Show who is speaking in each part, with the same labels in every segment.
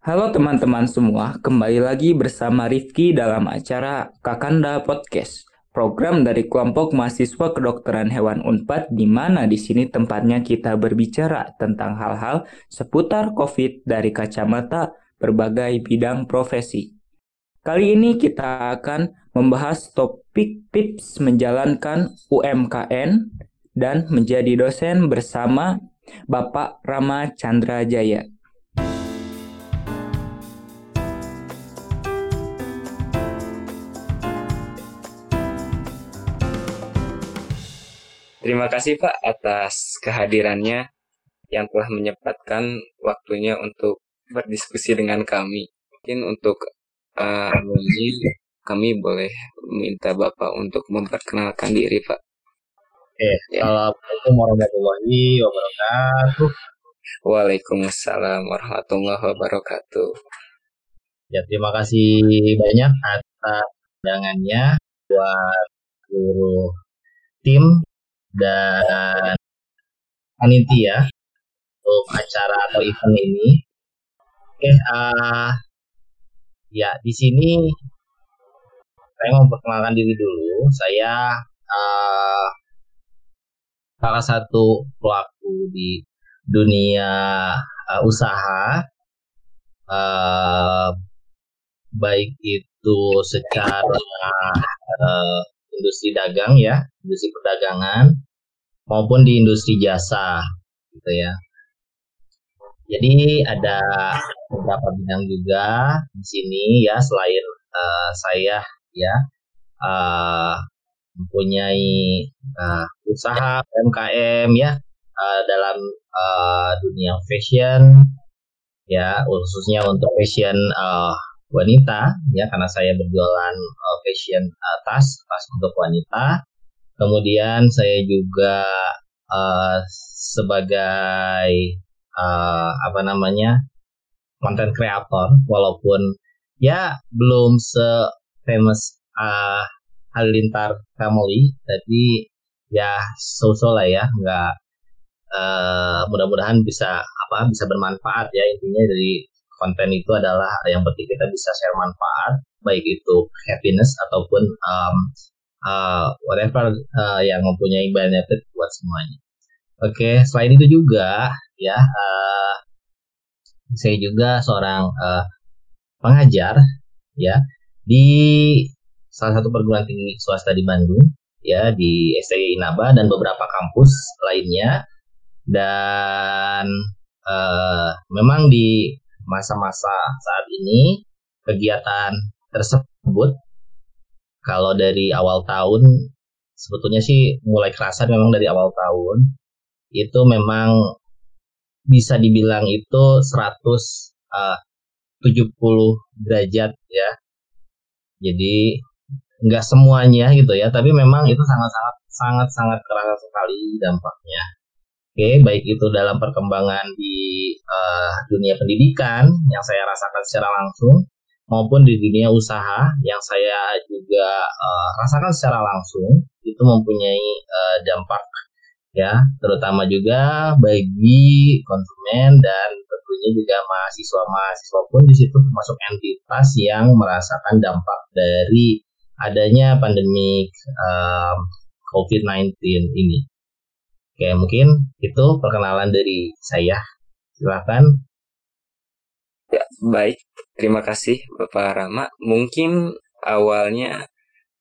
Speaker 1: Halo teman-teman semua, kembali lagi bersama Rifki dalam acara Kakanda Podcast, program dari kelompok mahasiswa kedokteran hewan Unpad di mana di sini tempatnya kita berbicara tentang hal-hal seputar COVID dari kacamata berbagai bidang profesi. Kali ini kita akan membahas topik tips menjalankan UMKN dan menjadi dosen bersama Bapak Rama Chandra Jaya. Terima kasih Pak atas kehadirannya yang telah menyempatkan waktunya untuk berdiskusi dengan kami. Mungkin untuk uh, ini kami boleh minta Bapak untuk memperkenalkan diri Pak.
Speaker 2: Oke, ya. Assalamualaikum warahmatullahi wabarakatuh.
Speaker 1: Waalaikumsalam warahmatullahi wabarakatuh.
Speaker 2: Ya, terima kasih banyak atas undangannya buat seluruh tim dan panitia untuk acara atau event ini. Oke, uh, ya di sini saya mau perkenalkan diri dulu. Saya uh, salah satu pelaku di dunia uh, usaha, uh, baik itu secara uh, industri dagang ya, industri perdagangan maupun di industri jasa gitu ya. Jadi ada beberapa bidang juga di sini ya selain uh, saya ya uh, mempunyai uh, usaha UMKM ya uh, dalam uh, dunia fashion ya khususnya untuk fashion uh, wanita ya karena saya berjualan uh, fashion uh, tas tas untuk wanita. Kemudian saya juga uh, sebagai uh, apa namanya konten kreator walaupun ya belum se famous uh, Halilintar Family tapi ya so-so lah ya nggak uh, mudah-mudahan bisa apa bisa bermanfaat ya intinya dari konten itu adalah yang penting kita bisa share manfaat baik itu happiness ataupun um, uh, whatever uh, yang mempunyai benefit buat semuanya. Oke, okay, selain itu juga ya uh, saya juga seorang uh, pengajar ya di salah satu perguruan tinggi swasta di Bandung ya di STI Inaba dan beberapa kampus lainnya dan uh, memang di masa-masa saat ini kegiatan tersebut kalau dari awal tahun sebetulnya sih mulai kerasa memang dari awal tahun itu memang bisa dibilang itu 170 uh, derajat ya. Jadi nggak semuanya gitu ya, tapi memang itu sangat-sangat sangat-sangat kerasa sekali dampaknya. Oke, baik itu dalam perkembangan di uh, dunia pendidikan yang saya rasakan secara langsung maupun di dunia usaha yang saya juga uh, rasakan secara langsung itu mempunyai uh, dampak ya terutama juga bagi konsumen dan tentunya juga mahasiswa-mahasiswa pun di situ termasuk entitas yang merasakan dampak dari adanya pandemi um, COVID-19 ini. Oke, mungkin itu perkenalan dari saya. Silakan.
Speaker 1: Ya, baik. Terima kasih Bapak Rama. Mungkin awalnya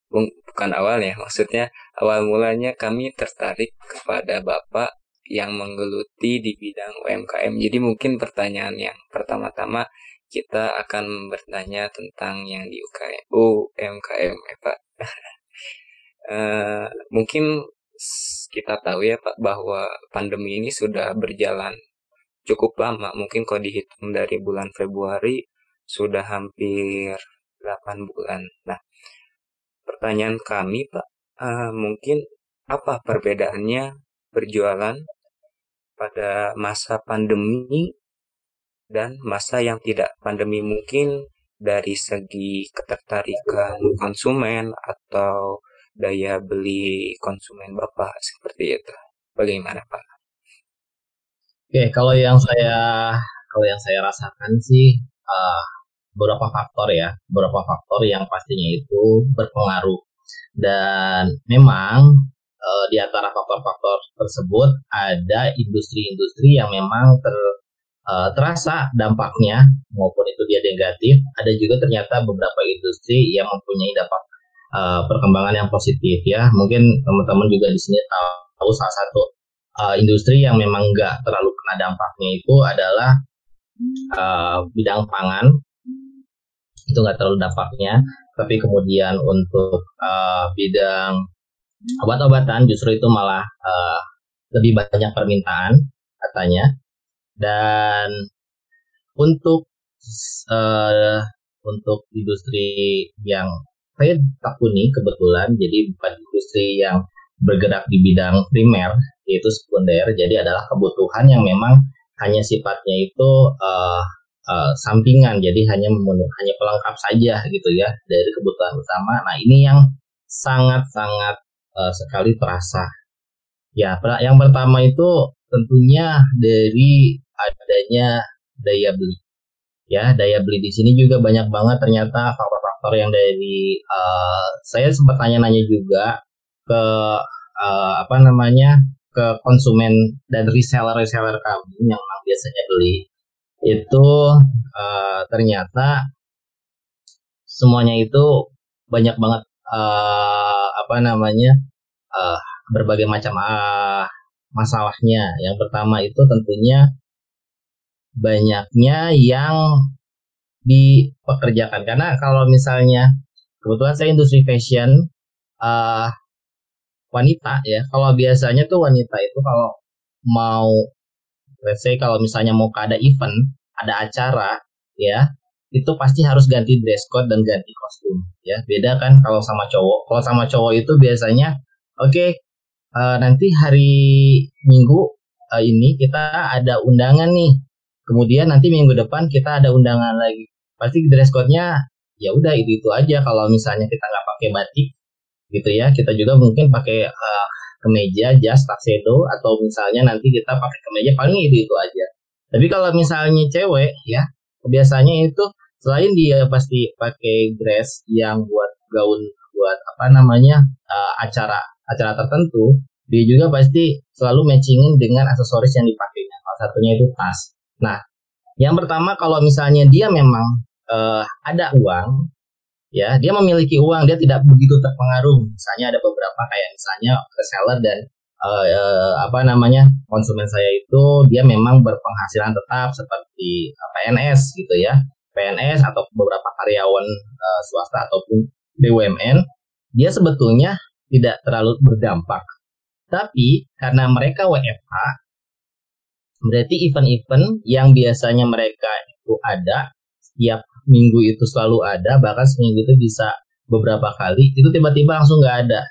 Speaker 1: bukan awalnya, maksudnya awal mulanya kami tertarik kepada Bapak yang menggeluti di bidang UMKM. Jadi mungkin pertanyaan yang pertama-tama kita akan bertanya tentang yang di UKM, UMKM ya Pak. uh, mungkin kita tahu ya Pak bahwa pandemi ini sudah berjalan cukup lama. Mungkin kalau dihitung dari bulan Februari sudah hampir 8 bulan. Nah, pertanyaan kami Pak, uh, mungkin apa perbedaannya berjualan pada masa pandemi dan masa yang tidak pandemi mungkin dari segi ketertarikan konsumen atau daya beli konsumen Bapak seperti itu. Bagaimana Pak?
Speaker 2: Oke, kalau yang saya kalau yang saya rasakan sih uh, beberapa faktor ya, beberapa faktor yang pastinya itu berpengaruh. Dan memang uh, di antara faktor-faktor tersebut ada industri-industri yang memang ter, uh, terasa dampaknya maupun itu dia negatif. Ada juga ternyata beberapa industri yang mempunyai dampak uh, perkembangan yang positif ya. Mungkin teman-teman juga di sini tahu, tahu salah satu uh, industri yang memang nggak terlalu kena dampaknya itu adalah uh, bidang pangan. Itu nggak terlalu dampaknya. Tapi kemudian untuk uh, bidang obat-obatan justru itu malah uh, lebih banyak permintaan katanya. Dan untuk uh, untuk industri yang saya takuni kebetulan jadi bukan industri yang bergerak di bidang primer yaitu sekunder. Jadi adalah kebutuhan yang memang hanya sifatnya itu uh, uh, sampingan. Jadi hanya hanya pelengkap saja gitu ya dari kebutuhan utama. Nah ini yang sangat sangat uh, sekali terasa. Ya yang pertama itu tentunya dari adanya daya beli. Ya daya beli di sini juga banyak banget. Ternyata faktor-faktor yang dari uh, saya sempat tanya-nanya juga ke uh, apa namanya ke konsumen dan reseller-reseller kami yang biasanya beli itu uh, ternyata semuanya itu banyak banget uh, apa namanya uh, berbagai macam uh, masalahnya. Yang pertama itu tentunya banyaknya yang dipekerjakan karena kalau misalnya kebetulan saya industri fashion uh, wanita ya. Kalau biasanya tuh wanita itu kalau mau let's say kalau misalnya mau ada event, ada acara ya, itu pasti harus ganti dress code dan ganti kostum ya. Beda kan kalau sama cowok. Kalau sama cowok itu biasanya oke okay, uh, eh, nanti hari Minggu uh, ini kita ada undangan nih. Kemudian nanti minggu depan kita ada undangan lagi. Pasti dress code-nya ya udah itu itu aja. Kalau misalnya kita nggak pakai batik gitu ya kita juga mungkin pakai uh, kemeja jas tuxedo atau misalnya nanti kita pakai kemeja paling itu itu aja. Tapi kalau misalnya cewek ya biasanya itu selain dia pasti pakai dress yang buat gaun buat apa namanya uh, acara acara tertentu dia juga pasti selalu matchingin dengan aksesoris yang dipakainya. Salah satunya itu tas nah yang pertama kalau misalnya dia memang uh, ada uang ya dia memiliki uang dia tidak begitu terpengaruh. Misalnya ada beberapa kayak misalnya reseller dan uh, uh, apa namanya konsumen saya itu dia memang berpenghasilan tetap seperti PNS gitu ya. PNS atau beberapa karyawan uh, swasta ataupun BUMN dia sebetulnya tidak terlalu berdampak. Tapi karena mereka WFH berarti event-event yang biasanya mereka itu ada setiap minggu itu selalu ada bahkan seminggu itu bisa beberapa kali itu tiba-tiba langsung nggak ada.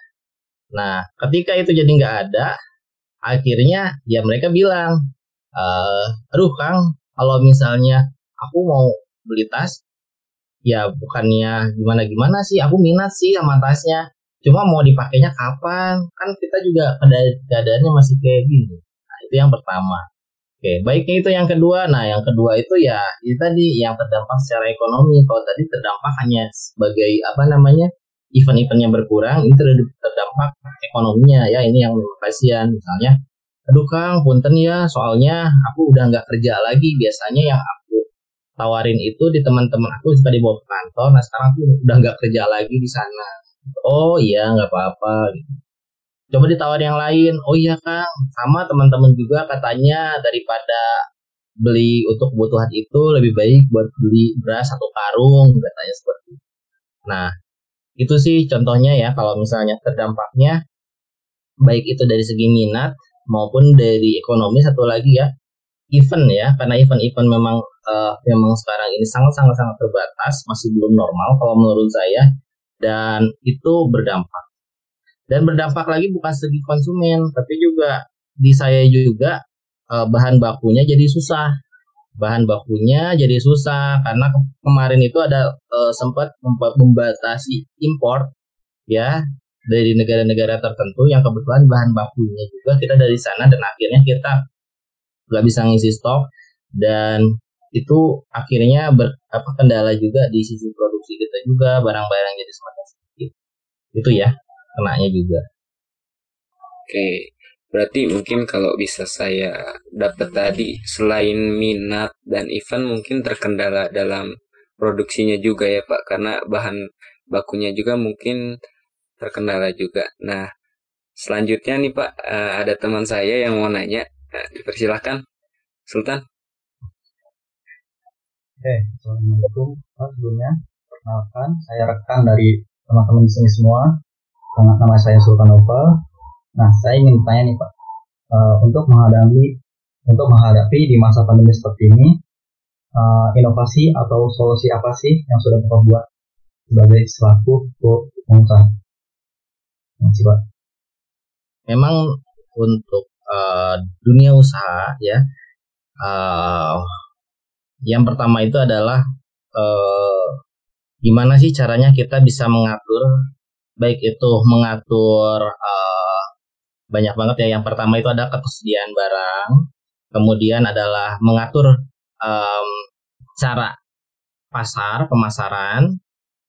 Speaker 2: Nah ketika itu jadi nggak ada akhirnya ya mereka bilang e, aduh kang kalau misalnya aku mau beli tas ya bukannya gimana gimana sih aku minat sih sama tasnya. Cuma mau dipakainya kapan? Kan kita juga keadaannya masih kayak gini. Nah, itu yang pertama Oke, baiknya itu yang kedua. Nah, yang kedua itu ya itu tadi yang terdampak secara ekonomi. Kalau tadi terdampak hanya sebagai apa namanya event-event yang berkurang, ini terdampak ekonominya ya. Ini yang kasihan. Misalnya, aduh Kang, punten ya, soalnya aku udah nggak kerja lagi. Biasanya yang aku tawarin itu di teman-teman aku suka dibawa ke kantor. Nah, sekarang aku udah nggak kerja lagi di sana. Oh iya, nggak apa-apa. Gitu coba ditawar yang lain. Oh iya kang. Sama teman-teman juga katanya daripada beli untuk kebutuhan itu lebih baik buat beli beras satu karung katanya seperti itu. Nah itu sih contohnya ya kalau misalnya terdampaknya baik itu dari segi minat maupun dari ekonomi satu lagi ya event ya karena event-event memang uh, memang sekarang ini sangat sangat sangat terbatas masih belum normal kalau menurut saya dan itu berdampak dan berdampak lagi bukan segi konsumen tapi juga di saya juga eh, bahan bakunya jadi susah. Bahan bakunya jadi susah karena ke kemarin itu ada uh, sempat membatasi impor ya dari negara-negara tertentu yang kebetulan bahan bakunya juga kita dari sana dan akhirnya kita nggak bisa ngisi stok. Dan itu akhirnya ber, apa kendala juga di sisi produksi kita juga barang-barang jadi semakin sedikit. Itu ya kenanya juga.
Speaker 1: Oke berarti mungkin kalau bisa saya dapat tadi selain minat dan event mungkin terkendala dalam produksinya juga ya Pak. Karena bahan bakunya juga mungkin terkendala juga. Nah selanjutnya nih Pak eh, ada teman saya yang mau nanya. Nah, dipersilahkan Sultan.
Speaker 3: Oke, Assalamualaikum. Pak sebelumnya. Perkenalkan, saya rekan dari teman-teman di sini semua. Nama, saya Sultan Nopal. Nah, saya ingin bertanya nih Pak, uh, untuk menghadapi untuk menghadapi di masa pandemi seperti ini, uh, inovasi atau solusi apa sih yang sudah Bapak buat sebagai selaku pengusaha?
Speaker 2: Terima Pak. Memang untuk uh, dunia usaha ya, uh, yang pertama itu adalah eh, gimana sih caranya kita bisa mengatur baik itu mengatur eh, banyak banget ya. Yang pertama itu ada ketersediaan barang, kemudian adalah mengatur um, cara pasar pemasaran,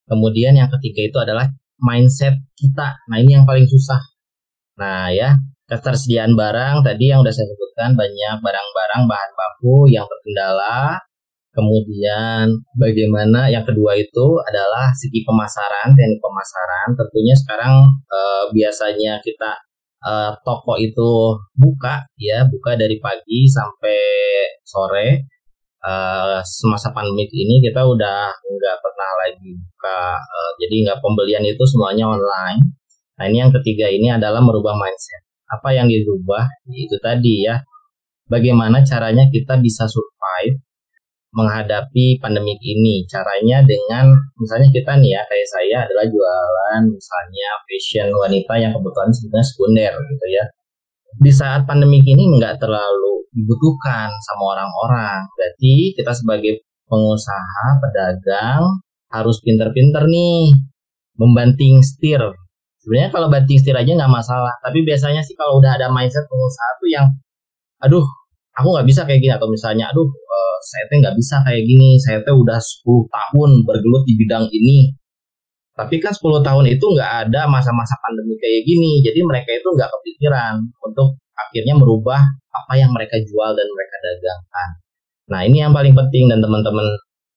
Speaker 2: kemudian yang ketiga itu adalah mindset kita. Nah ini yang paling susah. Nah ya ketersediaan barang tadi yang udah saya sebutkan banyak barang-barang bahan baku yang terkendala Kemudian bagaimana yang kedua itu adalah segi pemasaran, teknik pemasaran. Tentunya sekarang eh, biasanya kita eh, toko itu buka ya, buka dari pagi sampai sore. Eh, semasa pandemi ini kita udah nggak pernah lagi buka, eh, jadi nggak pembelian itu semuanya online. Nah ini yang ketiga ini adalah merubah mindset. Apa yang dirubah? Itu tadi ya, bagaimana caranya kita bisa survive menghadapi pandemi ini. Caranya dengan misalnya kita nih ya kayak saya adalah jualan misalnya fashion wanita yang kebetulan sebenarnya sekunder gitu ya. Di saat pandemi ini nggak terlalu dibutuhkan sama orang-orang. Berarti kita sebagai pengusaha, pedagang harus pinter-pinter nih membanting setir. Sebenarnya kalau banting setir aja nggak masalah. Tapi biasanya sih kalau udah ada mindset pengusaha tuh yang aduh aku nggak bisa kayak gini atau misalnya aduh uh, saya teh nggak bisa kayak gini saya teh udah 10 tahun bergelut di bidang ini. Tapi kan 10 tahun itu nggak ada masa-masa pandemi kayak gini jadi mereka itu nggak kepikiran untuk akhirnya merubah apa yang mereka jual dan mereka dagangkan. Nah ini yang paling penting dan teman-teman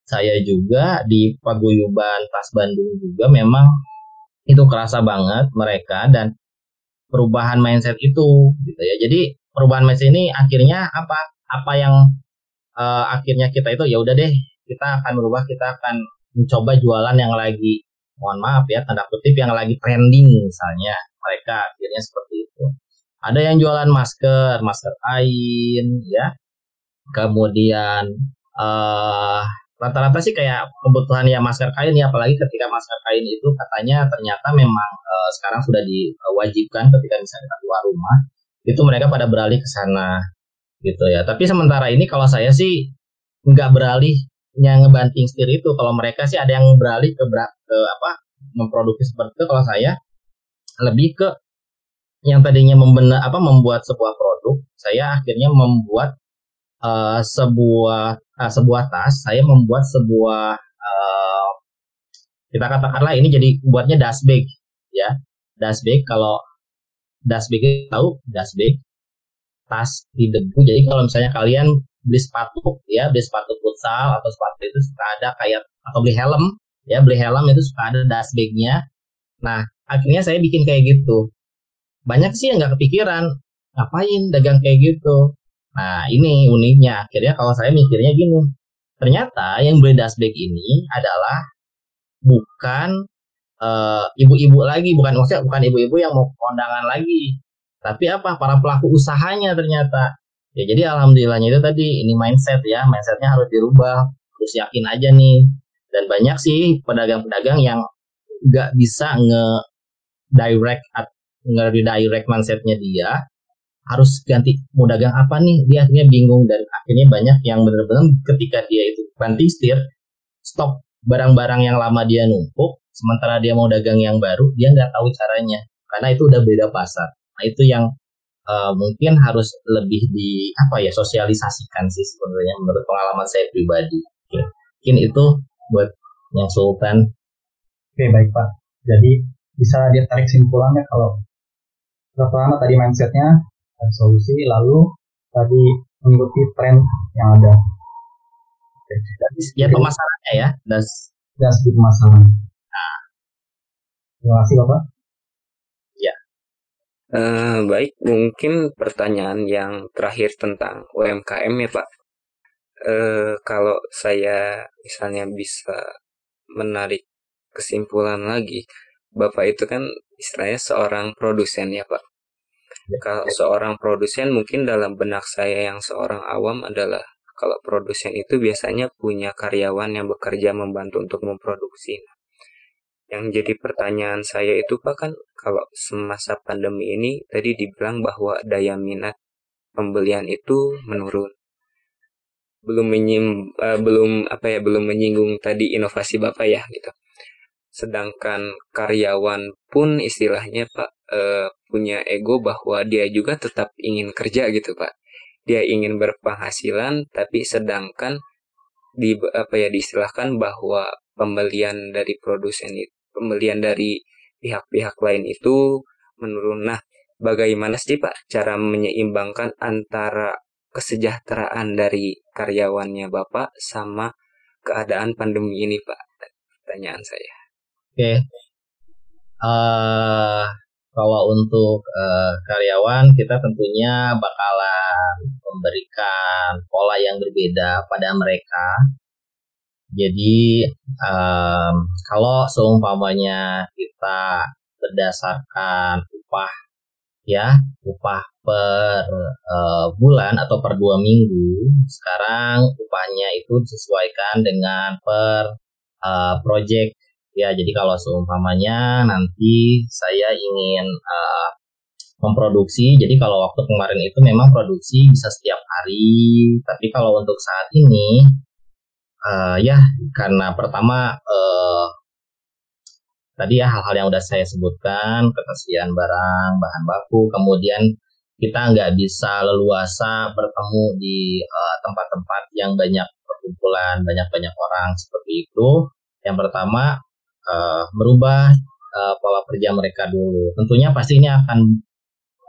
Speaker 2: saya juga di paguyuban Tas Bandung juga memang itu kerasa banget mereka dan perubahan mindset itu gitu ya. Jadi perubahan mindset ini akhirnya apa? Apa yang uh, akhirnya kita itu ya udah deh kita akan berubah kita akan mencoba jualan yang lagi mohon maaf ya tanda kutip yang lagi trending misalnya. Mereka akhirnya seperti itu. Ada yang jualan masker masker kain ya. Kemudian uh, rata-rata sih kayak kebutuhan ya masker kain ya apalagi ketika masker kain itu katanya ternyata memang uh, sekarang sudah diwajibkan ketika misalnya kita keluar rumah itu mereka pada beralih ke sana gitu ya. Tapi sementara ini kalau saya sih nggak beralih yang ngebanting setir itu. Kalau mereka sih ada yang beralih ke, ke apa memproduksi seperti itu. Kalau saya lebih ke yang tadinya membenar apa membuat sebuah produk, saya akhirnya membuat uh, sebuah uh, sebuah tas. Saya membuat sebuah uh, kita katakanlah ini jadi buatnya dust bag ya. Dust bag kalau dust bag tahu dust bag tas di debu. Jadi kalau misalnya kalian beli sepatu ya beli sepatu futsal atau sepatu itu suka ada kayak atau beli helm ya beli helm itu suka ada dust bagnya nah akhirnya saya bikin kayak gitu. Banyak sih yang nggak kepikiran ngapain dagang kayak gitu? Nah ini uniknya. Akhirnya kalau saya mikirnya gini ternyata yang beli dust bag ini adalah bukan ibu-ibu uh, lagi. Bukan maksudnya bukan ibu-ibu yang mau kondangan lagi. Tapi apa? Para pelaku usahanya ternyata. Ya jadi alhamdulillahnya itu tadi ini mindset ya. Mindsetnya harus dirubah. Harus yakin aja nih. Dan banyak sih pedagang-pedagang yang nggak bisa nge direct nge redirect mindsetnya dia. Harus ganti mau dagang apa nih? Dia akhirnya bingung dan akhirnya banyak yang benar-benar ketika dia itu banting setir stop barang-barang yang lama dia numpuk sementara dia mau dagang yang baru dia nggak tahu caranya karena itu udah beda pasar nah itu yang uh, mungkin harus lebih di apa ya sosialisasikan sih sebenarnya menurut pengalaman saya pribadi. Mungkin itu buat yang Sultan.
Speaker 3: Oke baik Pak. Jadi bisa ditarik simpulannya kalau pertama tadi mindsetnya solusi lalu tadi mengikuti tren yang ada.
Speaker 2: Dan ya pemasarannya ya
Speaker 3: dan dan segi pemasaran. Terima kasih Bapak.
Speaker 1: Ya. Uh, baik, mungkin pertanyaan yang terakhir tentang UMKM ya Pak. Uh, kalau saya misalnya bisa menarik kesimpulan lagi, Bapak itu kan istilahnya seorang produsen ya Pak. Ya. Kalau seorang produsen mungkin dalam benak saya yang seorang awam adalah kalau produsen itu biasanya punya karyawan yang bekerja membantu untuk memproduksi. Yang jadi pertanyaan saya itu Pak kan kalau semasa pandemi ini tadi dibilang bahwa daya minat pembelian itu menurun. Belum menyim, uh, belum apa ya belum menyinggung tadi inovasi Bapak ya gitu sedangkan karyawan pun istilahnya Pak uh, punya ego bahwa dia juga tetap ingin kerja gitu Pak dia ingin berpenghasilan tapi sedangkan di apa ya diistilahkan bahwa pembelian dari produsen itu pembelian dari pihak-pihak lain itu menurun nah bagaimana sih Pak cara menyeimbangkan antara kesejahteraan dari karyawannya Bapak sama keadaan pandemi ini Pak pertanyaan saya
Speaker 2: Oke. Uh, kalau untuk uh, karyawan kita tentunya bakalan memberikan pola yang berbeda pada mereka. Jadi um, kalau seumpamanya kita berdasarkan upah ya upah per uh, bulan atau per dua minggu sekarang upahnya itu disesuaikan dengan per uh, project. Ya, jadi kalau seumpamanya nanti saya ingin uh, memproduksi, jadi kalau waktu kemarin itu memang produksi bisa setiap hari, tapi kalau untuk saat ini, uh, ya karena pertama uh, tadi ya hal-hal yang udah saya sebutkan, ketersediaan barang, bahan baku, kemudian kita nggak bisa leluasa bertemu di tempat-tempat uh, yang banyak perkumpulan, banyak-banyak orang seperti itu. Yang pertama, uh, merubah uh, pola kerja mereka dulu. Tentunya pasti ini akan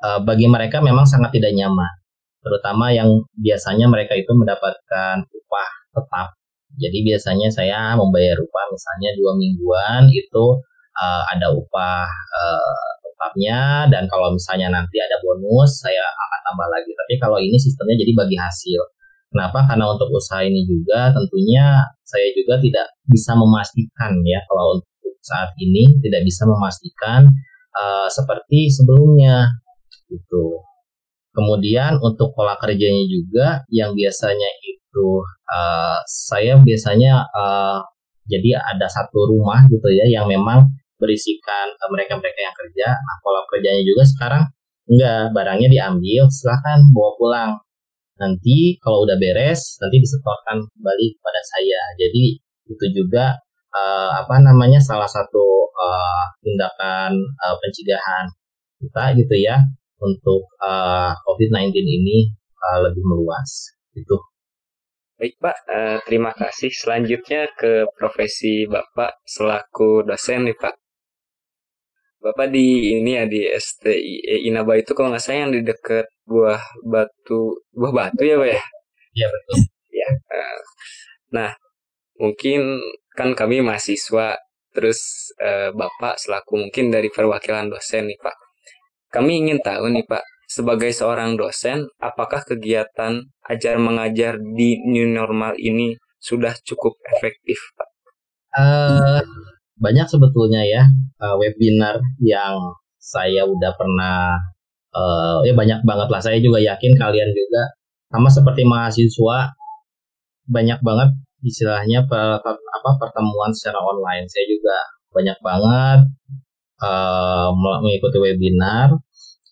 Speaker 2: uh, bagi mereka memang sangat tidak nyaman, terutama yang biasanya mereka itu mendapatkan upah tetap. Jadi biasanya saya membayar upah misalnya dua mingguan itu uh, ada upah uh, tetapnya dan kalau misalnya nanti ada bonus saya akan tambah lagi. Tapi kalau ini sistemnya jadi bagi hasil. Kenapa? Karena untuk usaha ini juga tentunya saya juga tidak bisa memastikan ya kalau untuk saat ini tidak bisa memastikan uh, seperti sebelumnya itu. Kemudian untuk pola kerjanya juga yang biasanya itu uh, saya biasanya uh, jadi ada satu rumah gitu ya yang memang berisikan mereka-mereka uh, yang kerja. Nah pola kerjanya juga sekarang enggak barangnya diambil silahkan bawa pulang. Nanti kalau udah beres nanti disetorkan kembali kepada saya. Jadi itu juga uh, apa namanya salah satu uh, tindakan uh, pencegahan kita gitu ya untuk uh, COVID-19 ini uh, lebih meluas. Itu
Speaker 1: Baik Pak, uh, terima kasih. Selanjutnya ke profesi Bapak selaku dosen nih Pak. Bapak di ini ya di STI Inaba itu kalau nggak salah yang di dekat buah batu buah batu ya pak ya?
Speaker 2: Iya betul.
Speaker 1: Ya uh, nah mungkin kan kami mahasiswa terus uh, bapak selaku mungkin dari perwakilan dosen nih pak. Kami ingin tahu nih pak sebagai seorang dosen apakah kegiatan ajar mengajar di new normal ini sudah cukup efektif pak?
Speaker 2: Uh, banyak sebetulnya ya uh, webinar yang saya udah pernah uh, ya banyak banget lah. Saya juga yakin kalian juga sama seperti mahasiswa banyak banget istilahnya per, per, apa pertemuan secara online. Saya juga banyak banget uh, mengikuti webinar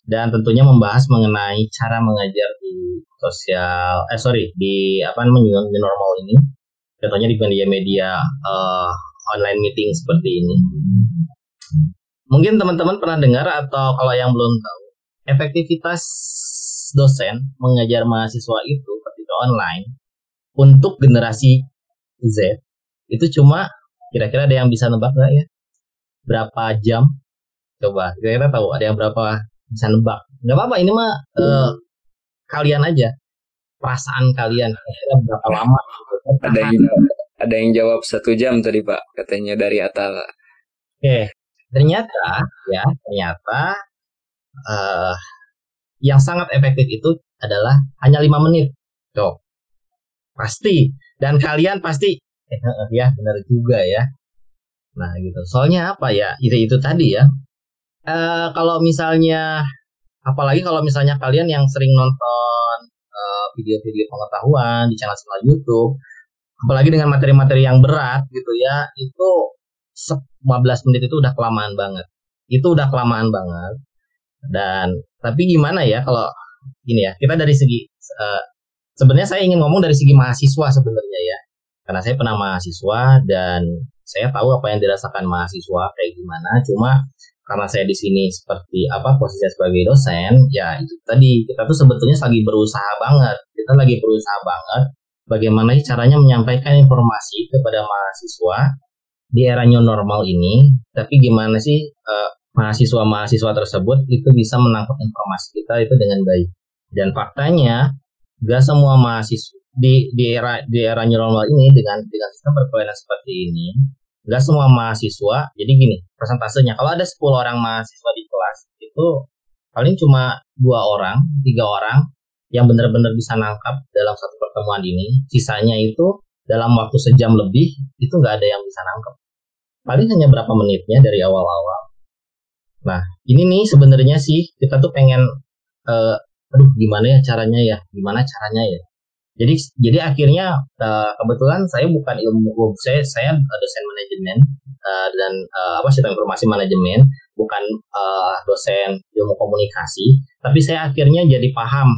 Speaker 2: dan tentunya membahas mengenai cara mengajar di sosial eh sorry di apa namanya di normal ini. Contohnya di media-media uh, online meeting seperti ini. Mungkin teman-teman pernah dengar atau kalau yang belum tahu, efektivitas dosen mengajar mahasiswa itu ketika online untuk generasi Z itu cuma kira-kira ada yang bisa nebak nggak ya? Berapa jam? Coba kira-kira tahu ada yang berapa bisa nebak nggak apa-apa ini mah uh, kalian aja perasaan kalian kira-kira berapa lama
Speaker 1: ada yang ada yang jawab satu jam tadi pak katanya dari Atala
Speaker 2: oke ternyata ya ternyata uh, yang sangat efektif itu adalah hanya lima menit. Tuh. Pasti. Dan kalian pasti eh, ya benar juga ya. Nah gitu. Soalnya apa ya? Itu itu tadi ya. Uh, kalau misalnya apalagi kalau misalnya kalian yang sering nonton uh, video-video pengetahuan di channel-channel YouTube, apalagi dengan materi-materi yang berat gitu ya, itu 15 menit itu udah kelamaan banget. Itu udah kelamaan banget. Dan tapi gimana ya kalau gini ya, kita dari segi uh, sebenarnya saya ingin ngomong dari segi mahasiswa sebenarnya ya. Karena saya pernah mahasiswa dan saya tahu apa yang dirasakan mahasiswa kayak gimana. Cuma karena saya di sini seperti apa posisi sebagai dosen, ya itu tadi kita tuh sebetulnya lagi berusaha banget. Kita lagi berusaha banget bagaimana caranya menyampaikan informasi kepada mahasiswa di era new normal ini. Tapi gimana sih uh, mahasiswa-mahasiswa tersebut itu bisa menangkap informasi kita itu dengan baik. Dan faktanya, gak semua mahasiswa di, di era di era new normal ini dengan dengan sistem perkuliahan seperti ini, gak semua mahasiswa. Jadi gini, persentasenya kalau ada 10 orang mahasiswa di kelas itu paling cuma dua orang, tiga orang yang benar-benar bisa nangkap dalam satu pertemuan ini. Sisanya itu dalam waktu sejam lebih itu nggak ada yang bisa nangkep. Paling hanya berapa menitnya dari awal-awal Nah, ini nih sebenarnya sih kita tuh pengen uh, aduh gimana ya caranya ya? Gimana caranya ya? Jadi jadi akhirnya uh, kebetulan saya bukan ilmu saya saya dosen manajemen uh, dan uh, apa sih informasi manajemen, bukan uh, dosen ilmu komunikasi, tapi saya akhirnya jadi paham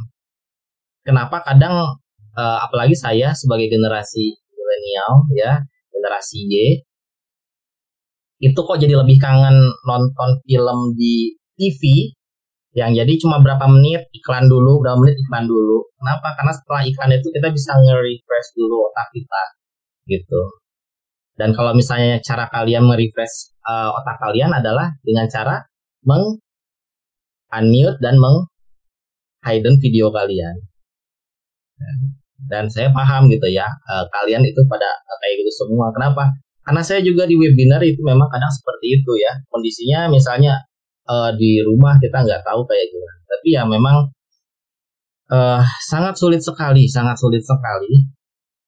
Speaker 2: kenapa kadang uh, apalagi saya sebagai generasi milenial ya, generasi Y itu kok jadi lebih kangen nonton film di TV yang jadi cuma berapa menit iklan dulu, berapa menit iklan dulu. Kenapa? Karena setelah iklan itu kita bisa nge-refresh dulu otak kita gitu. Dan kalau misalnya cara kalian nge-refresh uh, otak kalian adalah dengan cara meng unmute dan meng hidden video kalian. Dan saya paham gitu ya, uh, kalian itu pada uh, kayak gitu semua. Kenapa? karena saya juga di webinar itu memang kadang seperti itu ya kondisinya misalnya uh, di rumah kita nggak tahu kayak gimana. Tapi ya memang uh, sangat sulit sekali sangat sulit sekali.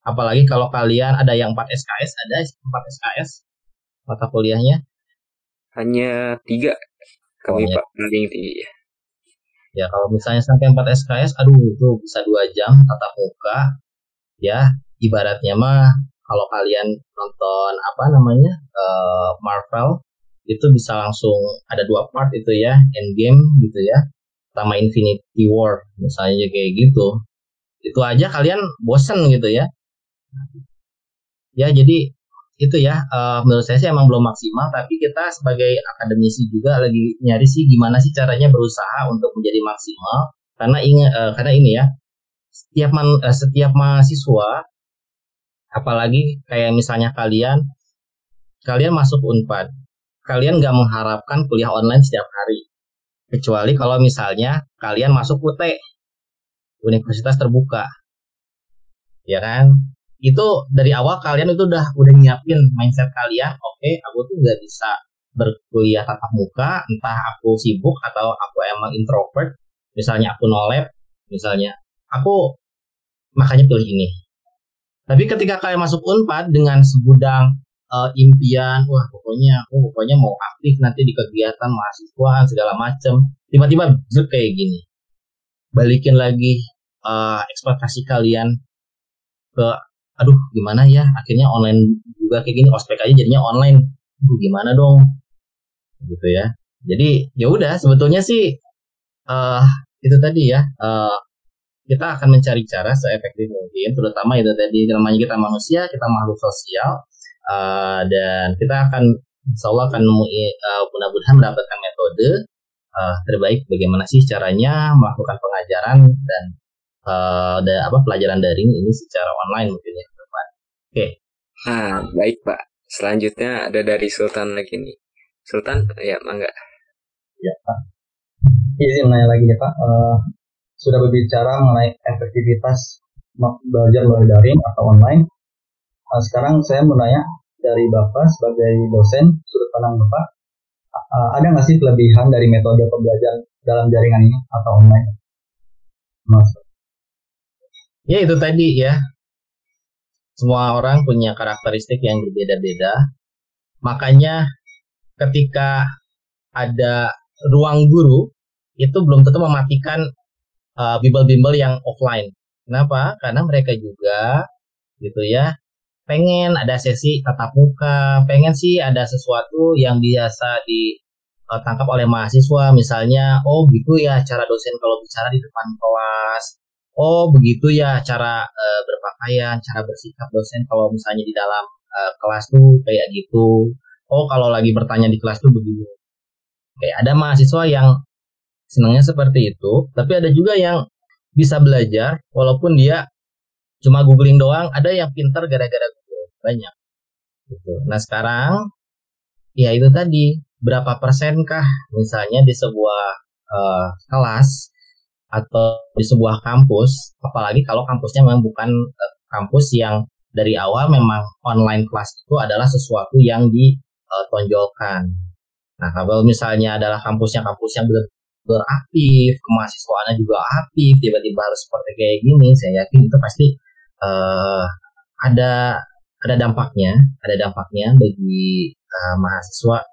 Speaker 2: Apalagi kalau kalian ada yang 4 SKS ada 4 SKS mata kuliahnya.
Speaker 1: Hanya tiga. Kami pak paling tinggi.
Speaker 2: Ya kalau misalnya sampai 4 SKS aduh itu bisa dua jam tatap muka. Ya ibaratnya mah kalau kalian nonton apa namanya uh, Marvel itu bisa langsung ada dua part itu ya Endgame gitu ya sama Infinity War misalnya kayak gitu. Itu aja kalian bosen gitu ya. Ya jadi itu ya uh, menurut saya sih emang belum maksimal tapi kita sebagai akademisi juga lagi nyari sih gimana sih caranya berusaha untuk menjadi maksimal. Karena ingat uh, karena ini ya setiap man, uh, setiap mahasiswa apalagi kayak misalnya kalian kalian masuk Unpad kalian nggak mengharapkan kuliah online setiap hari. Kecuali kalau misalnya kalian masuk UT universitas terbuka. Ya kan? Itu dari awal kalian itu udah udah nyiapin mindset kalian oke okay, aku tuh nggak bisa berkuliah tatap muka entah aku sibuk atau aku emang introvert misalnya aku nolep misalnya aku makanya pilih ini. Tapi ketika kalian masuk Unpad dengan segudang uh, impian, wah pokoknya aku pokoknya mau aktif nanti di kegiatan mahasiswa segala macam, tiba-tiba kayak gini. Balikin lagi uh, ekspektasi kalian ke aduh gimana ya? Akhirnya online juga kayak gini ospek aja jadinya online. Aduh gimana dong? Gitu ya. Jadi ya udah sebetulnya sih uh, itu tadi ya uh, kita akan mencari cara seefektif mungkin, terutama itu tadi namanya kita manusia, kita makhluk sosial, uh, dan kita akan insya Allah akan uh, mudah-mudahan mendapatkan metode uh, terbaik bagaimana sih caranya melakukan pengajaran dan uh, ada apa pelajaran daring ini secara online mungkin ya Pak. Oke.
Speaker 1: Okay. Nah, baik Pak. Selanjutnya ada dari Sultan lagi nih. Sultan, ya mangga.
Speaker 3: Ya Pak. Izin nanya lagi nih Pak. Uh, sudah berbicara mengenai efektivitas belajar melalui daring atau online. Nah, sekarang saya mau nanya dari Bapak sebagai dosen, sudut pandang Bapak, uh, ada nggak sih kelebihan dari metode pembelajaran dalam jaringan ini atau online?
Speaker 2: Mas. Ya itu tadi ya. Semua orang punya karakteristik yang berbeda-beda. Makanya ketika ada ruang guru itu belum tentu mematikan uh, bimbel-bimbel yang offline. Kenapa? Karena mereka juga gitu ya pengen ada sesi tatap muka, pengen sih ada sesuatu yang biasa ditangkap oleh mahasiswa, misalnya, oh gitu ya cara dosen kalau bicara di depan kelas, oh begitu ya cara uh, berpakaian, cara bersikap dosen kalau misalnya di dalam uh, kelas tuh kayak gitu, oh kalau lagi bertanya di kelas tuh begini. Kayak ada mahasiswa yang senangnya seperti itu, tapi ada juga yang bisa belajar walaupun dia cuma googling doang ada yang pinter gara-gara Google. Banyak. Gitu. Nah sekarang ya itu tadi berapa persenkah misalnya di sebuah uh, kelas atau di sebuah kampus apalagi kalau kampusnya memang bukan uh, kampus yang dari awal memang online kelas itu adalah sesuatu yang ditonjolkan. Nah, kalau misalnya adalah kampusnya kampus yang benar beraktif, kemahasiswaannya juga aktif, tiba-tiba harus seperti kayak gini, saya yakin itu pasti uh, ada ada dampaknya, ada dampaknya bagi uh, mahasiswa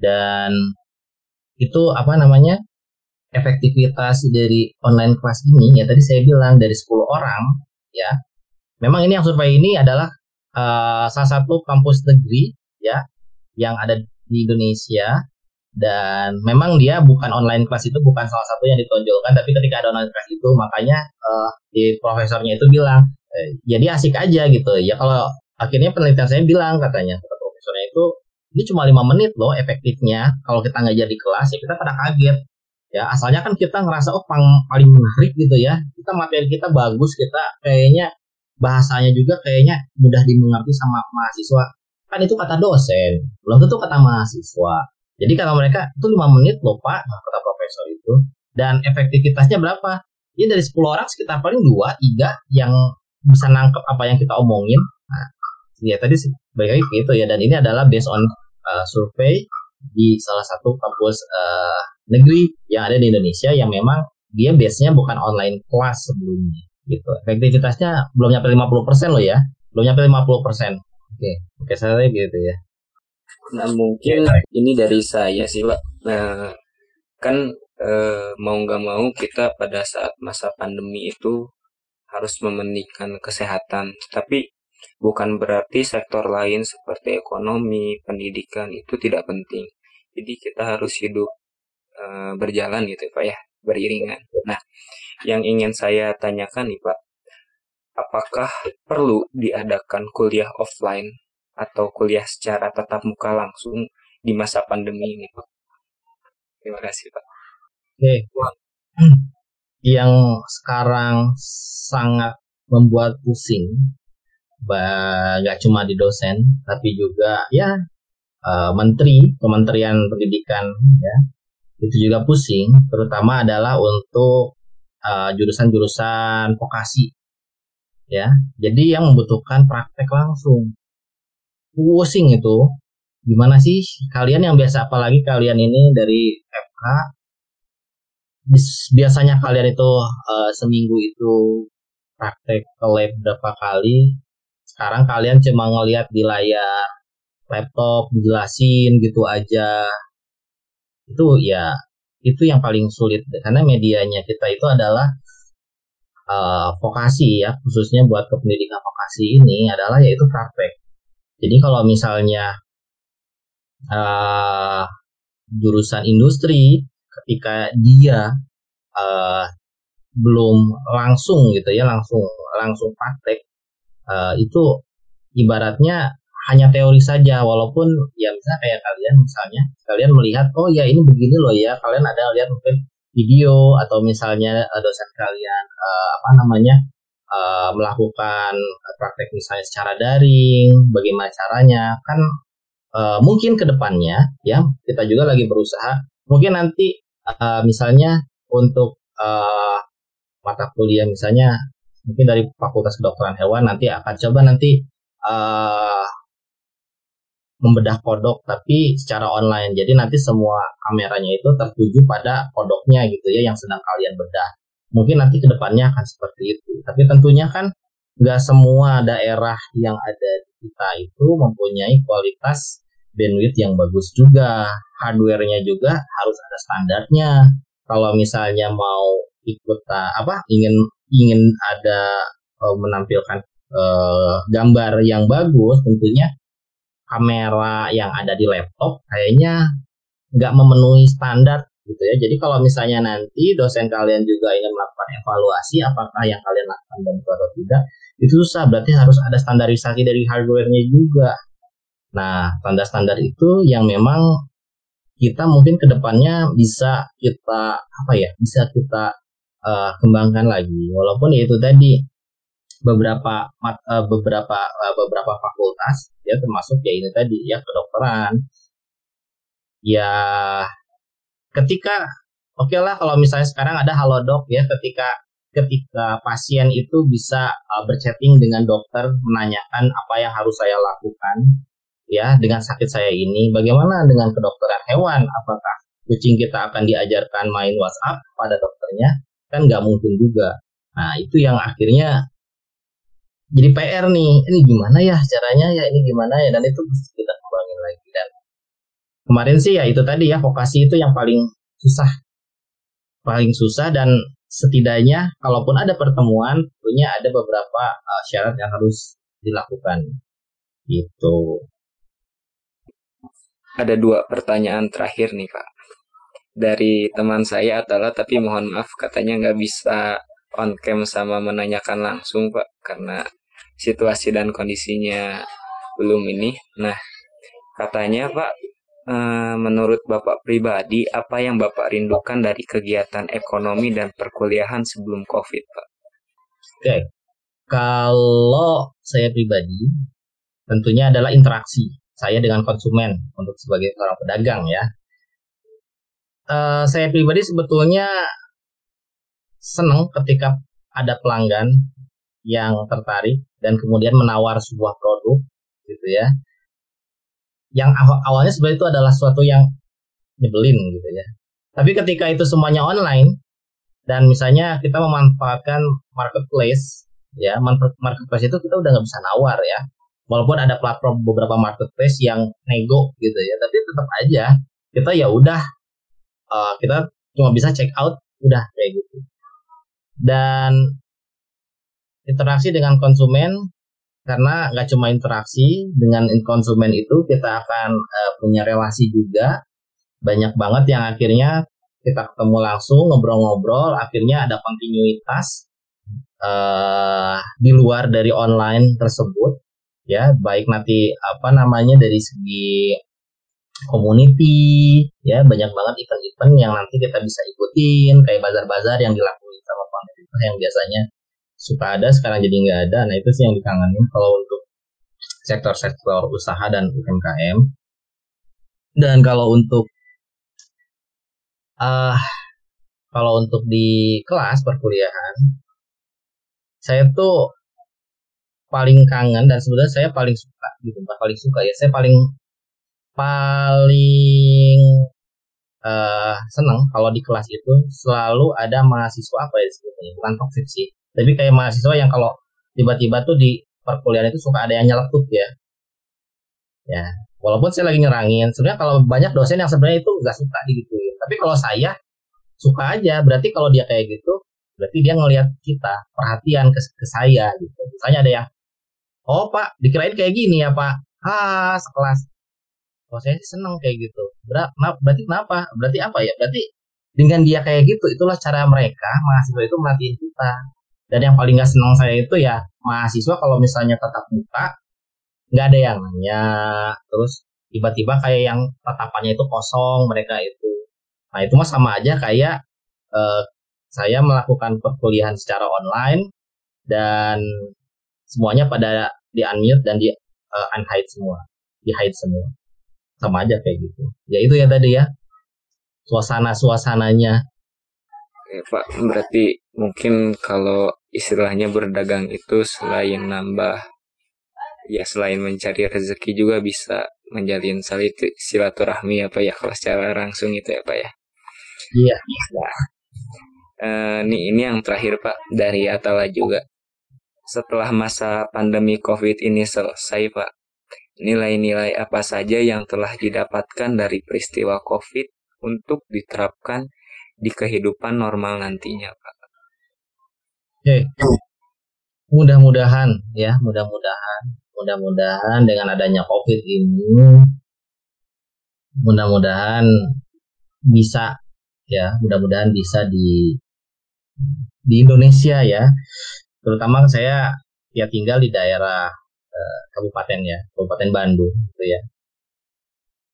Speaker 2: dan itu apa namanya efektivitas dari online kelas ini. Ya tadi saya bilang dari 10 orang ya memang ini yang survei ini adalah uh, salah satu kampus negeri ya yang ada di Indonesia dan memang dia bukan online kelas itu bukan salah satu yang ditonjolkan tapi ketika ada online kelas itu makanya uh, di profesornya itu bilang eh, jadi asik aja gitu. Ya kalau akhirnya penelitian saya bilang katanya kata profesornya itu ini cuma lima menit loh efektifnya. Kalau kita ngajar di kelas ya kita pada kaget. Ya asalnya kan kita ngerasa oh pang, paling menarik gitu ya. Kita materi kita bagus kita kayaknya bahasanya juga kayaknya mudah dimengerti sama mahasiswa. Kan itu kata dosen. Belum tentu kata mahasiswa jadi kalau mereka itu lima menit loh Pak, kata profesor itu. Dan efektivitasnya berapa? Ya dari 10 orang sekitar paling dua, tiga yang bisa nangkep apa yang kita omongin. Nah, ya tadi baik lagi gitu ya. Dan ini adalah based on uh, survei di salah satu kampus uh, negeri yang ada di Indonesia yang memang dia base-nya bukan online kelas sebelumnya gitu. Efektivitasnya belum nyampe 50% loh ya. Belum nyampe 50%. Oke, oke saya gitu ya.
Speaker 1: Nah mungkin ini dari saya sih pak. Nah kan eh, mau nggak mau kita pada saat masa pandemi itu harus mementingkan kesehatan. Tapi bukan berarti sektor lain seperti ekonomi, pendidikan itu tidak penting. Jadi kita harus hidup eh, berjalan gitu pak ya, beriringan. Nah yang ingin saya tanyakan nih pak, apakah perlu diadakan kuliah offline atau kuliah secara tatap muka langsung di masa pandemi ini Pak. Terima kasih Pak.
Speaker 2: Oke. Yang sekarang sangat membuat pusing nggak cuma di dosen tapi juga ya uh, menteri Kementerian Pendidikan ya itu juga pusing terutama adalah untuk eh, jurusan-jurusan uh, vokasi ya jadi yang membutuhkan praktek langsung pusing itu. Gimana sih kalian yang biasa apalagi kalian ini dari FK biasanya kalian itu uh, seminggu itu praktek ke lab berapa kali. Sekarang kalian cuma ngelihat di layar laptop dijelasin gitu aja. Itu ya itu yang paling sulit. Karena medianya kita itu adalah uh, vokasi ya khususnya buat kependidikan vokasi ini adalah yaitu praktek jadi kalau misalnya uh, jurusan industri ketika dia uh, belum langsung gitu ya langsung langsung praktek uh, itu ibaratnya hanya teori saja. Walaupun ya misalnya kayak kalian misalnya kalian melihat oh ya ini begini loh ya. Kalian ada lihat mungkin video atau misalnya dosen kalian uh, apa namanya uh, melakukan praktek misalnya secara daring bagaimana caranya kan uh, mungkin ke depannya ya kita juga lagi berusaha mungkin nanti uh, misalnya untuk uh, mata kuliah misalnya mungkin dari Fakultas Kedokteran Hewan nanti akan coba nanti uh, membedah kodok tapi secara online. Jadi nanti semua kameranya itu tertuju pada kodoknya gitu ya yang sedang kalian bedah. Mungkin nanti ke depannya akan seperti itu. Tapi tentunya kan nggak semua daerah yang ada di kita itu mempunyai kualitas bandwidth yang bagus juga. Hardware-nya juga harus ada standarnya. Kalau misalnya mau ikut apa ingin ingin ada uh, menampilkan uh, gambar yang bagus tentunya kamera yang ada di laptop kayaknya nggak memenuhi standar gitu ya. Jadi kalau misalnya nanti dosen kalian juga ingin melakukan evaluasi apakah yang kalian lakukan bagus atau tidak, itu susah. Berarti harus ada standarisasi dari hardware-nya juga. Nah, standar-standar itu yang memang kita mungkin ke depannya bisa kita apa ya, bisa kita uh, kembangkan lagi. Walaupun ya itu tadi beberapa uh, beberapa uh, beberapa fakultas ya termasuk ya ini tadi ya kedokteran ya ketika oke okay lah kalau misalnya sekarang ada halodoc ya ketika ketika pasien itu bisa uh, berchatting dengan dokter menanyakan apa yang harus saya lakukan ya dengan sakit saya ini bagaimana dengan kedokteran hewan? Apakah kucing kita akan diajarkan main WhatsApp pada dokternya? Kan nggak mungkin juga. Nah itu yang akhirnya jadi PR nih. Ini gimana ya caranya ya? Ini gimana ya? Dan itu bisa kita kembangin lagi dan kemarin sih ya itu tadi ya vokasi itu yang paling susah. Paling susah dan setidaknya kalaupun ada pertemuan punya ada beberapa uh, syarat yang harus dilakukan. Itu
Speaker 1: ada dua pertanyaan terakhir nih pak dari teman saya adalah tapi mohon maaf katanya nggak bisa on cam sama menanyakan langsung pak karena situasi dan kondisinya belum ini. Nah, katanya Pak, eh, menurut Bapak pribadi, apa yang Bapak rindukan dari kegiatan ekonomi dan perkuliahan sebelum COVID, Pak?
Speaker 2: Oke, kalau saya pribadi, tentunya adalah interaksi saya dengan konsumen untuk sebagai seorang pedagang ya. Uh, saya pribadi sebetulnya senang ketika ada pelanggan yang tertarik dan kemudian menawar sebuah produk gitu ya yang awal awalnya sebenarnya itu adalah sesuatu yang nyebelin gitu ya. Tapi ketika itu semuanya online dan misalnya kita memanfaatkan marketplace ya marketplace itu kita udah nggak bisa nawar ya. Walaupun ada platform beberapa marketplace yang nego gitu ya tapi tetap aja kita ya udah uh, kita cuma bisa check out udah kayak gitu. Dan interaksi dengan konsumen karena nggak cuma interaksi dengan konsumen itu kita akan uh, punya relasi juga. Banyak banget yang akhirnya kita ketemu langsung ngobrol-ngobrol akhirnya ada kontinuitas uh, di luar dari online tersebut ya. Baik nanti apa namanya dari segi community ya. Banyak banget event-event yang nanti kita bisa ikutin kayak bazar-bazar yang dilakukan sama pemerintah yang biasanya suka ada sekarang jadi nggak ada. Nah itu sih yang dikangenin kalau untuk sektor-sektor usaha dan UMKM dan kalau untuk uh, kalau untuk di kelas perkuliahan saya tuh paling kangen dan sebenarnya saya paling suka gitu paling suka ya saya paling paling uh, seneng kalau di kelas itu selalu ada mahasiswa apa ya sebetulnya bukan toxic sih tapi kayak mahasiswa yang kalau tiba-tiba tuh di perkuliahan itu suka ada yang nyeletuk ya. Ya walaupun saya lagi nyerangin sebenarnya kalau banyak dosen yang sebenarnya itu nggak suka gitu tapi kalau saya suka aja. Berarti kalau dia kayak gitu berarti dia ngelihat kita perhatian ke, ke saya gitu. Misalnya ada yang oh pak dikirain kayak gini ya pak. Ah sekelas. Oh saya sih seneng kayak gitu. Ber berarti kenapa? Berarti apa ya? Berarti dengan dia kayak gitu itulah cara mereka mahasiswa itu melatih kita dan yang paling gak senang saya itu ya mahasiswa kalau misalnya tetap muka nggak ada yang nanya. Terus tiba-tiba kayak yang tatapannya itu kosong mereka itu. Nah itu mah sama aja kayak eh, saya melakukan perkuliahan secara online dan semuanya pada di unmute dan di uh, unhide semua di hide semua. Sama aja kayak gitu. Ya itu ya tadi ya suasana suasananya
Speaker 1: ya, Pak berarti mungkin kalau istilahnya berdagang itu selain nambah ya selain mencari rezeki juga bisa menjalin silaturahmi apa ya kalau secara langsung itu ya Pak ya.
Speaker 2: Iya.
Speaker 1: Nah, eh, nih ini yang terakhir Pak dari Atala juga. Setelah masa pandemi COVID ini selesai, Pak, nilai-nilai apa saja yang telah didapatkan dari peristiwa COVID untuk diterapkan di kehidupan normal nantinya, Pak?
Speaker 2: Oke, mudah-mudahan ya, mudah-mudahan, mudah-mudahan dengan adanya COVID ini, mudah-mudahan bisa ya, mudah-mudahan bisa di di Indonesia ya. Terutama saya ya tinggal di daerah eh, kabupaten ya kabupaten Bandung gitu ya.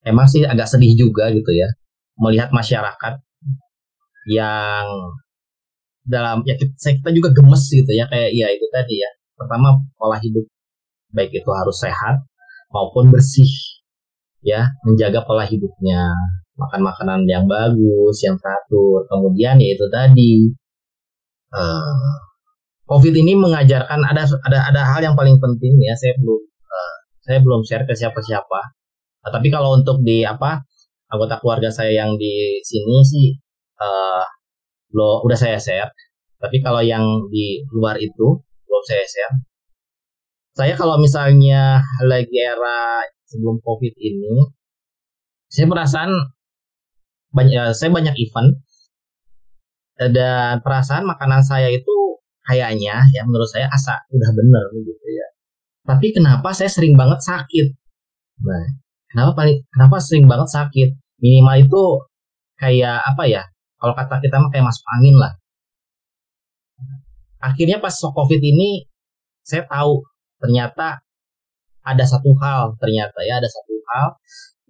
Speaker 2: Emang sih agak sedih juga gitu ya melihat masyarakat yang dalam ya kita, kita juga gemes gitu ya kayak ya itu tadi ya. Pertama pola hidup baik itu harus sehat maupun bersih ya menjaga pola hidupnya. Makan makanan yang bagus yang teratur. Kemudian ya itu tadi uh, COVID ini mengajarkan ada ada ada hal yang paling penting ya saya belum uh, saya belum share ke siapa-siapa. Nah, tapi kalau untuk di apa anggota keluarga saya yang di sini sih uh, lo udah saya share. Tapi kalau yang di luar itu belum saya share. Saya kalau misalnya lagi era sebelum COVID ini, saya perasaan banyak saya banyak event dan perasaan makanan saya itu kayaknya ya menurut saya asa udah bener gitu ya tapi kenapa saya sering banget sakit nah kenapa paling kenapa sering banget sakit minimal itu kayak apa ya kalau kata kita mah kayak masuk angin lah akhirnya pas covid ini saya tahu ternyata ada satu hal ternyata ya ada satu hal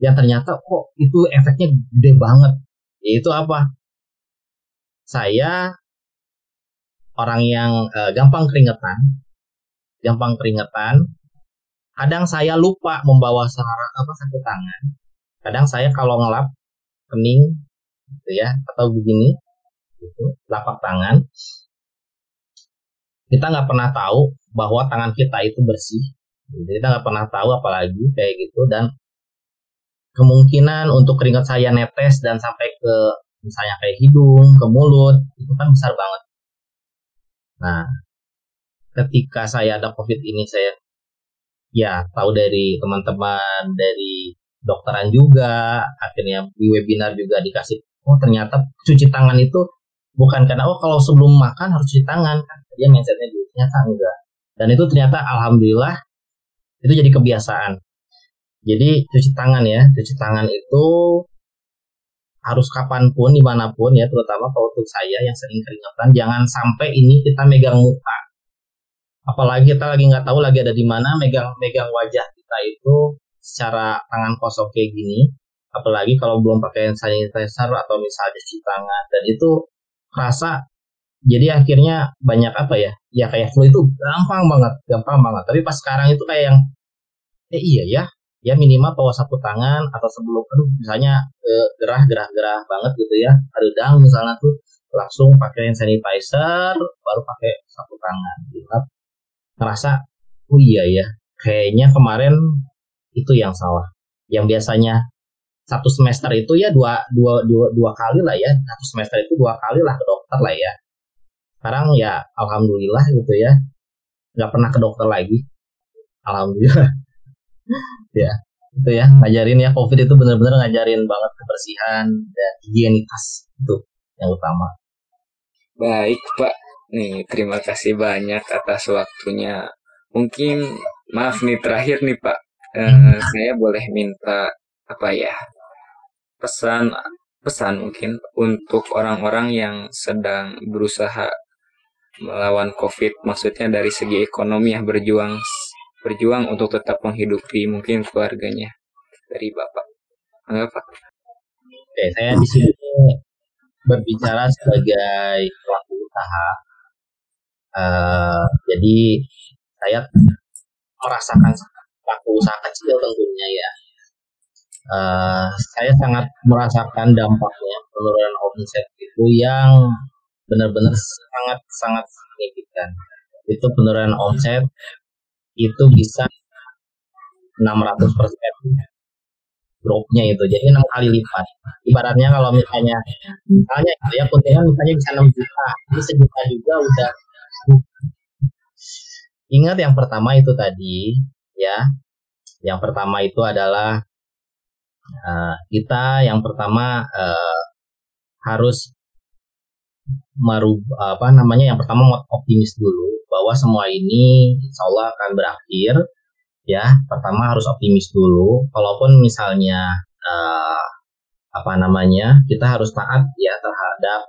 Speaker 2: yang ternyata kok itu efeknya gede banget yaitu apa saya orang yang uh, gampang keringetan, gampang keringetan. Kadang saya lupa membawa sarung apa satu tangan. Kadang saya kalau ngelap kening gitu ya atau begini gitu, lapak tangan. Kita nggak pernah tahu bahwa tangan kita itu bersih. Kita nggak pernah tahu apalagi kayak gitu dan kemungkinan untuk keringat saya netes dan sampai ke misalnya kayak hidung ke mulut itu kan besar banget. Nah, ketika saya ada COVID ini saya ya tahu dari teman-teman dari dokteran juga, akhirnya di webinar juga dikasih oh ternyata cuci tangan itu bukan karena oh kalau sebelum makan harus cuci tangan. Kan dia mindsetnya dulu ternyata enggak. Dan itu ternyata alhamdulillah itu jadi kebiasaan. Jadi cuci tangan ya cuci tangan itu harus kapan pun di mana pun ya terutama kalau untuk saya yang sering keringetan jangan sampai ini kita megang muka. Apalagi kita lagi nggak tahu lagi ada di mana megang megang wajah kita itu secara tangan kosong kayak gini apalagi kalau belum pakai sanitizer atau misalnya cuci tangan. Dan itu rasa jadi akhirnya banyak apa ya ya kayak flu itu gampang banget gampang banget. Tapi pas sekarang itu kayak yang eh iya ya ya minimal bawa sapu tangan atau sebelum aduh misalnya eh, gerah gerah gerah banget gitu ya redang misalnya tuh langsung pakai hand sanitizer baru pakai sapu tangan. Gitu ngerasa oh iya ya kayaknya kemarin itu yang salah. Yang biasanya satu semester itu ya dua, dua, dua, dua kali lah ya. Satu semester itu dua kali lah ke dokter lah ya. Sekarang ya alhamdulillah gitu ya. Nggak pernah ke dokter lagi. Alhamdulillah. Ya itu ya. Ngajarin ya covid itu benar-benar ngajarin banget kebersihan dan higienitas itu yang utama.
Speaker 1: Baik pak. Nih terima kasih banyak atas waktunya. Mungkin maaf nih terakhir nih pak. Eh, saya boleh minta apa ya pesan pesan mungkin untuk orang-orang yang sedang berusaha melawan covid maksudnya dari segi ekonomi yang berjuang berjuang untuk tetap menghidupi mungkin keluarganya dari Bapak. Enggak, Pak?
Speaker 2: Oke, saya di sini berbicara sebagai pelaku usaha. Uh, jadi saya merasakan pelaku usaha kecil tentunya ya. Uh, saya sangat merasakan dampaknya penurunan omset itu yang benar-benar sangat sangat signifikan. Itu penurunan omset itu bisa 600 persen. Dropnya itu jadi enam kali lipat. Ibaratnya kalau misalnya misalnya gitu ya kuntilan misalnya bisa 6 juta ini sejuta juga udah ingat yang pertama itu tadi ya. Yang pertama itu adalah uh, kita yang pertama uh, harus merubah apa namanya yang pertama optimis dulu bahwa semua ini insya Allah akan berakhir ya. Pertama harus optimis dulu walaupun misalnya uh, apa namanya kita harus taat ya terhadap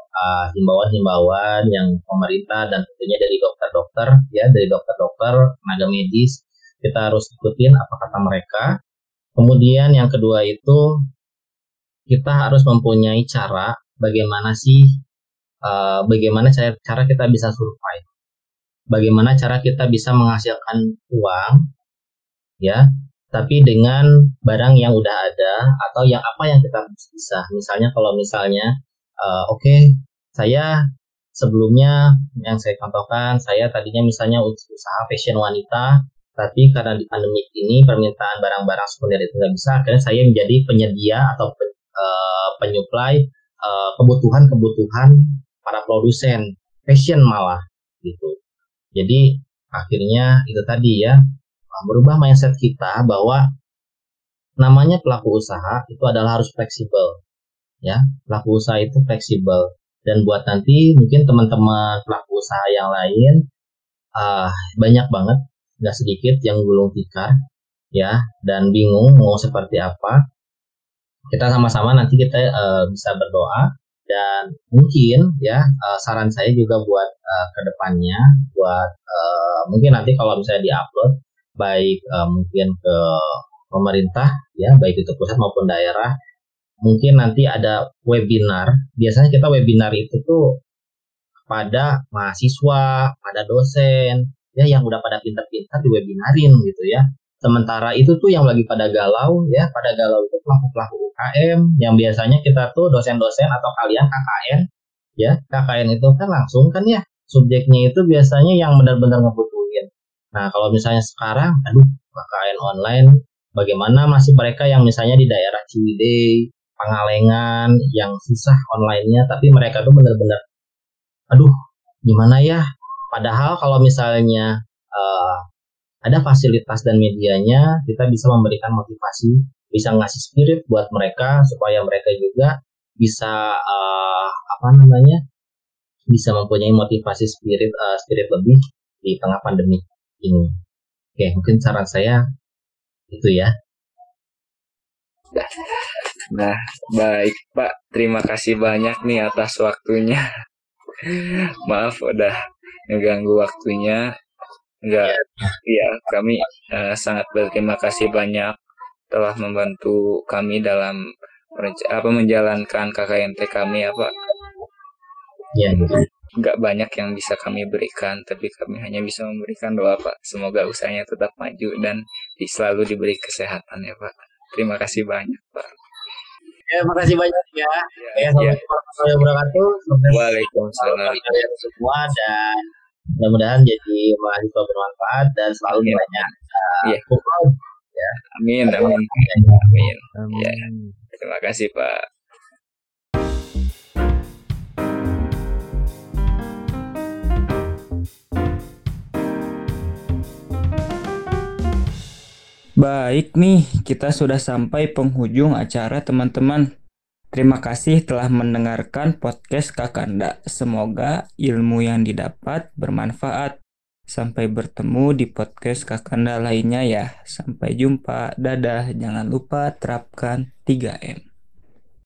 Speaker 2: himbauan himbauan-himbauan yang pemerintah dan tentunya dari dokter-dokter ya dari dokter-dokter tenaga medis kita harus ikutin apa kata mereka kemudian yang kedua itu kita harus mempunyai cara bagaimana sih uh, bagaimana cara cara kita bisa survive. Bagaimana cara kita bisa menghasilkan uang ya tapi dengan barang yang udah ada atau yang apa yang kita bisa. Misalnya kalau misalnya uh, oke okay, saya sebelumnya yang saya contohkan saya tadinya misalnya usaha fashion wanita tapi karena di pandemi ini permintaan barang-barang sekunder itu nggak bisa akhirnya saya menjadi penyedia atau pen, uh, penyuplai uh, kebutuhan-kebutuhan para produsen fashion malah gitu. Jadi akhirnya itu tadi ya merubah mindset kita bahwa namanya pelaku usaha itu adalah harus fleksibel ya. Pelaku usaha itu fleksibel. Dan buat nanti mungkin teman-teman pelaku usaha yang lain uh, banyak banget nggak sedikit yang gulung tikar ya dan bingung mau seperti apa. Kita sama-sama nanti kita uh, bisa berdoa dan mungkin ya uh, saran saya juga buat uh, ke depannya buat uh, mungkin nanti kalau misalnya diupload baik uh, mungkin ke pemerintah ya baik itu pusat maupun daerah mungkin nanti ada webinar. Biasanya kita webinar itu tuh pada mahasiswa pada dosen ya yang udah pada pintar-pintar di webinarin gitu ya sementara itu tuh yang lagi pada galau ya pada galau itu pelaku-pelaku UKM yang biasanya kita tuh dosen-dosen atau kalian KKN ya KKN itu kan langsung kan ya subjeknya itu biasanya yang benar-benar ngebut Nah, kalau misalnya sekarang, aduh, KKN online, bagaimana masih mereka yang misalnya di daerah Ciwidey, Pangalengan, yang susah online-nya, tapi mereka tuh benar-benar, aduh, gimana ya? Padahal kalau misalnya uh, ada fasilitas dan medianya, kita bisa memberikan motivasi, bisa ngasih spirit buat mereka supaya mereka juga bisa uh, apa namanya, bisa mempunyai motivasi spirit uh, spirit lebih di tengah pandemi ini. Oke, mungkin saran saya itu ya.
Speaker 1: Nah, baik Pak. Terima kasih banyak nih atas waktunya. Maaf udah ngeganggu waktunya. Enggak, ya, kami uh, sangat berterima kasih banyak telah membantu kami dalam apa menjalankan KKNT kami ya Pak.
Speaker 2: Ya,
Speaker 1: nggak banyak yang bisa kami berikan, tapi kami hanya bisa memberikan doa Pak. Semoga usahanya tetap maju dan selalu diberi kesehatan ya Pak. Terima kasih banyak Pak.
Speaker 2: Ya, makasih banyak ya. Ya, ya. Assalamualaikum wabarakatuh.
Speaker 1: Waalaikumsalam.
Speaker 2: Semua dan mudah-mudahan jadi mahasiswa bermanfaat dan selalu ya. banyak uh,
Speaker 1: ya. ya. Amin, amin. Amin. amin. Ya. Terima kasih Pak. Baik nih, kita sudah sampai penghujung acara teman-teman. Terima kasih telah mendengarkan podcast Kakanda. Semoga ilmu yang didapat bermanfaat. Sampai bertemu di podcast Kakanda lainnya ya. Sampai jumpa. Dadah. Jangan lupa terapkan 3M.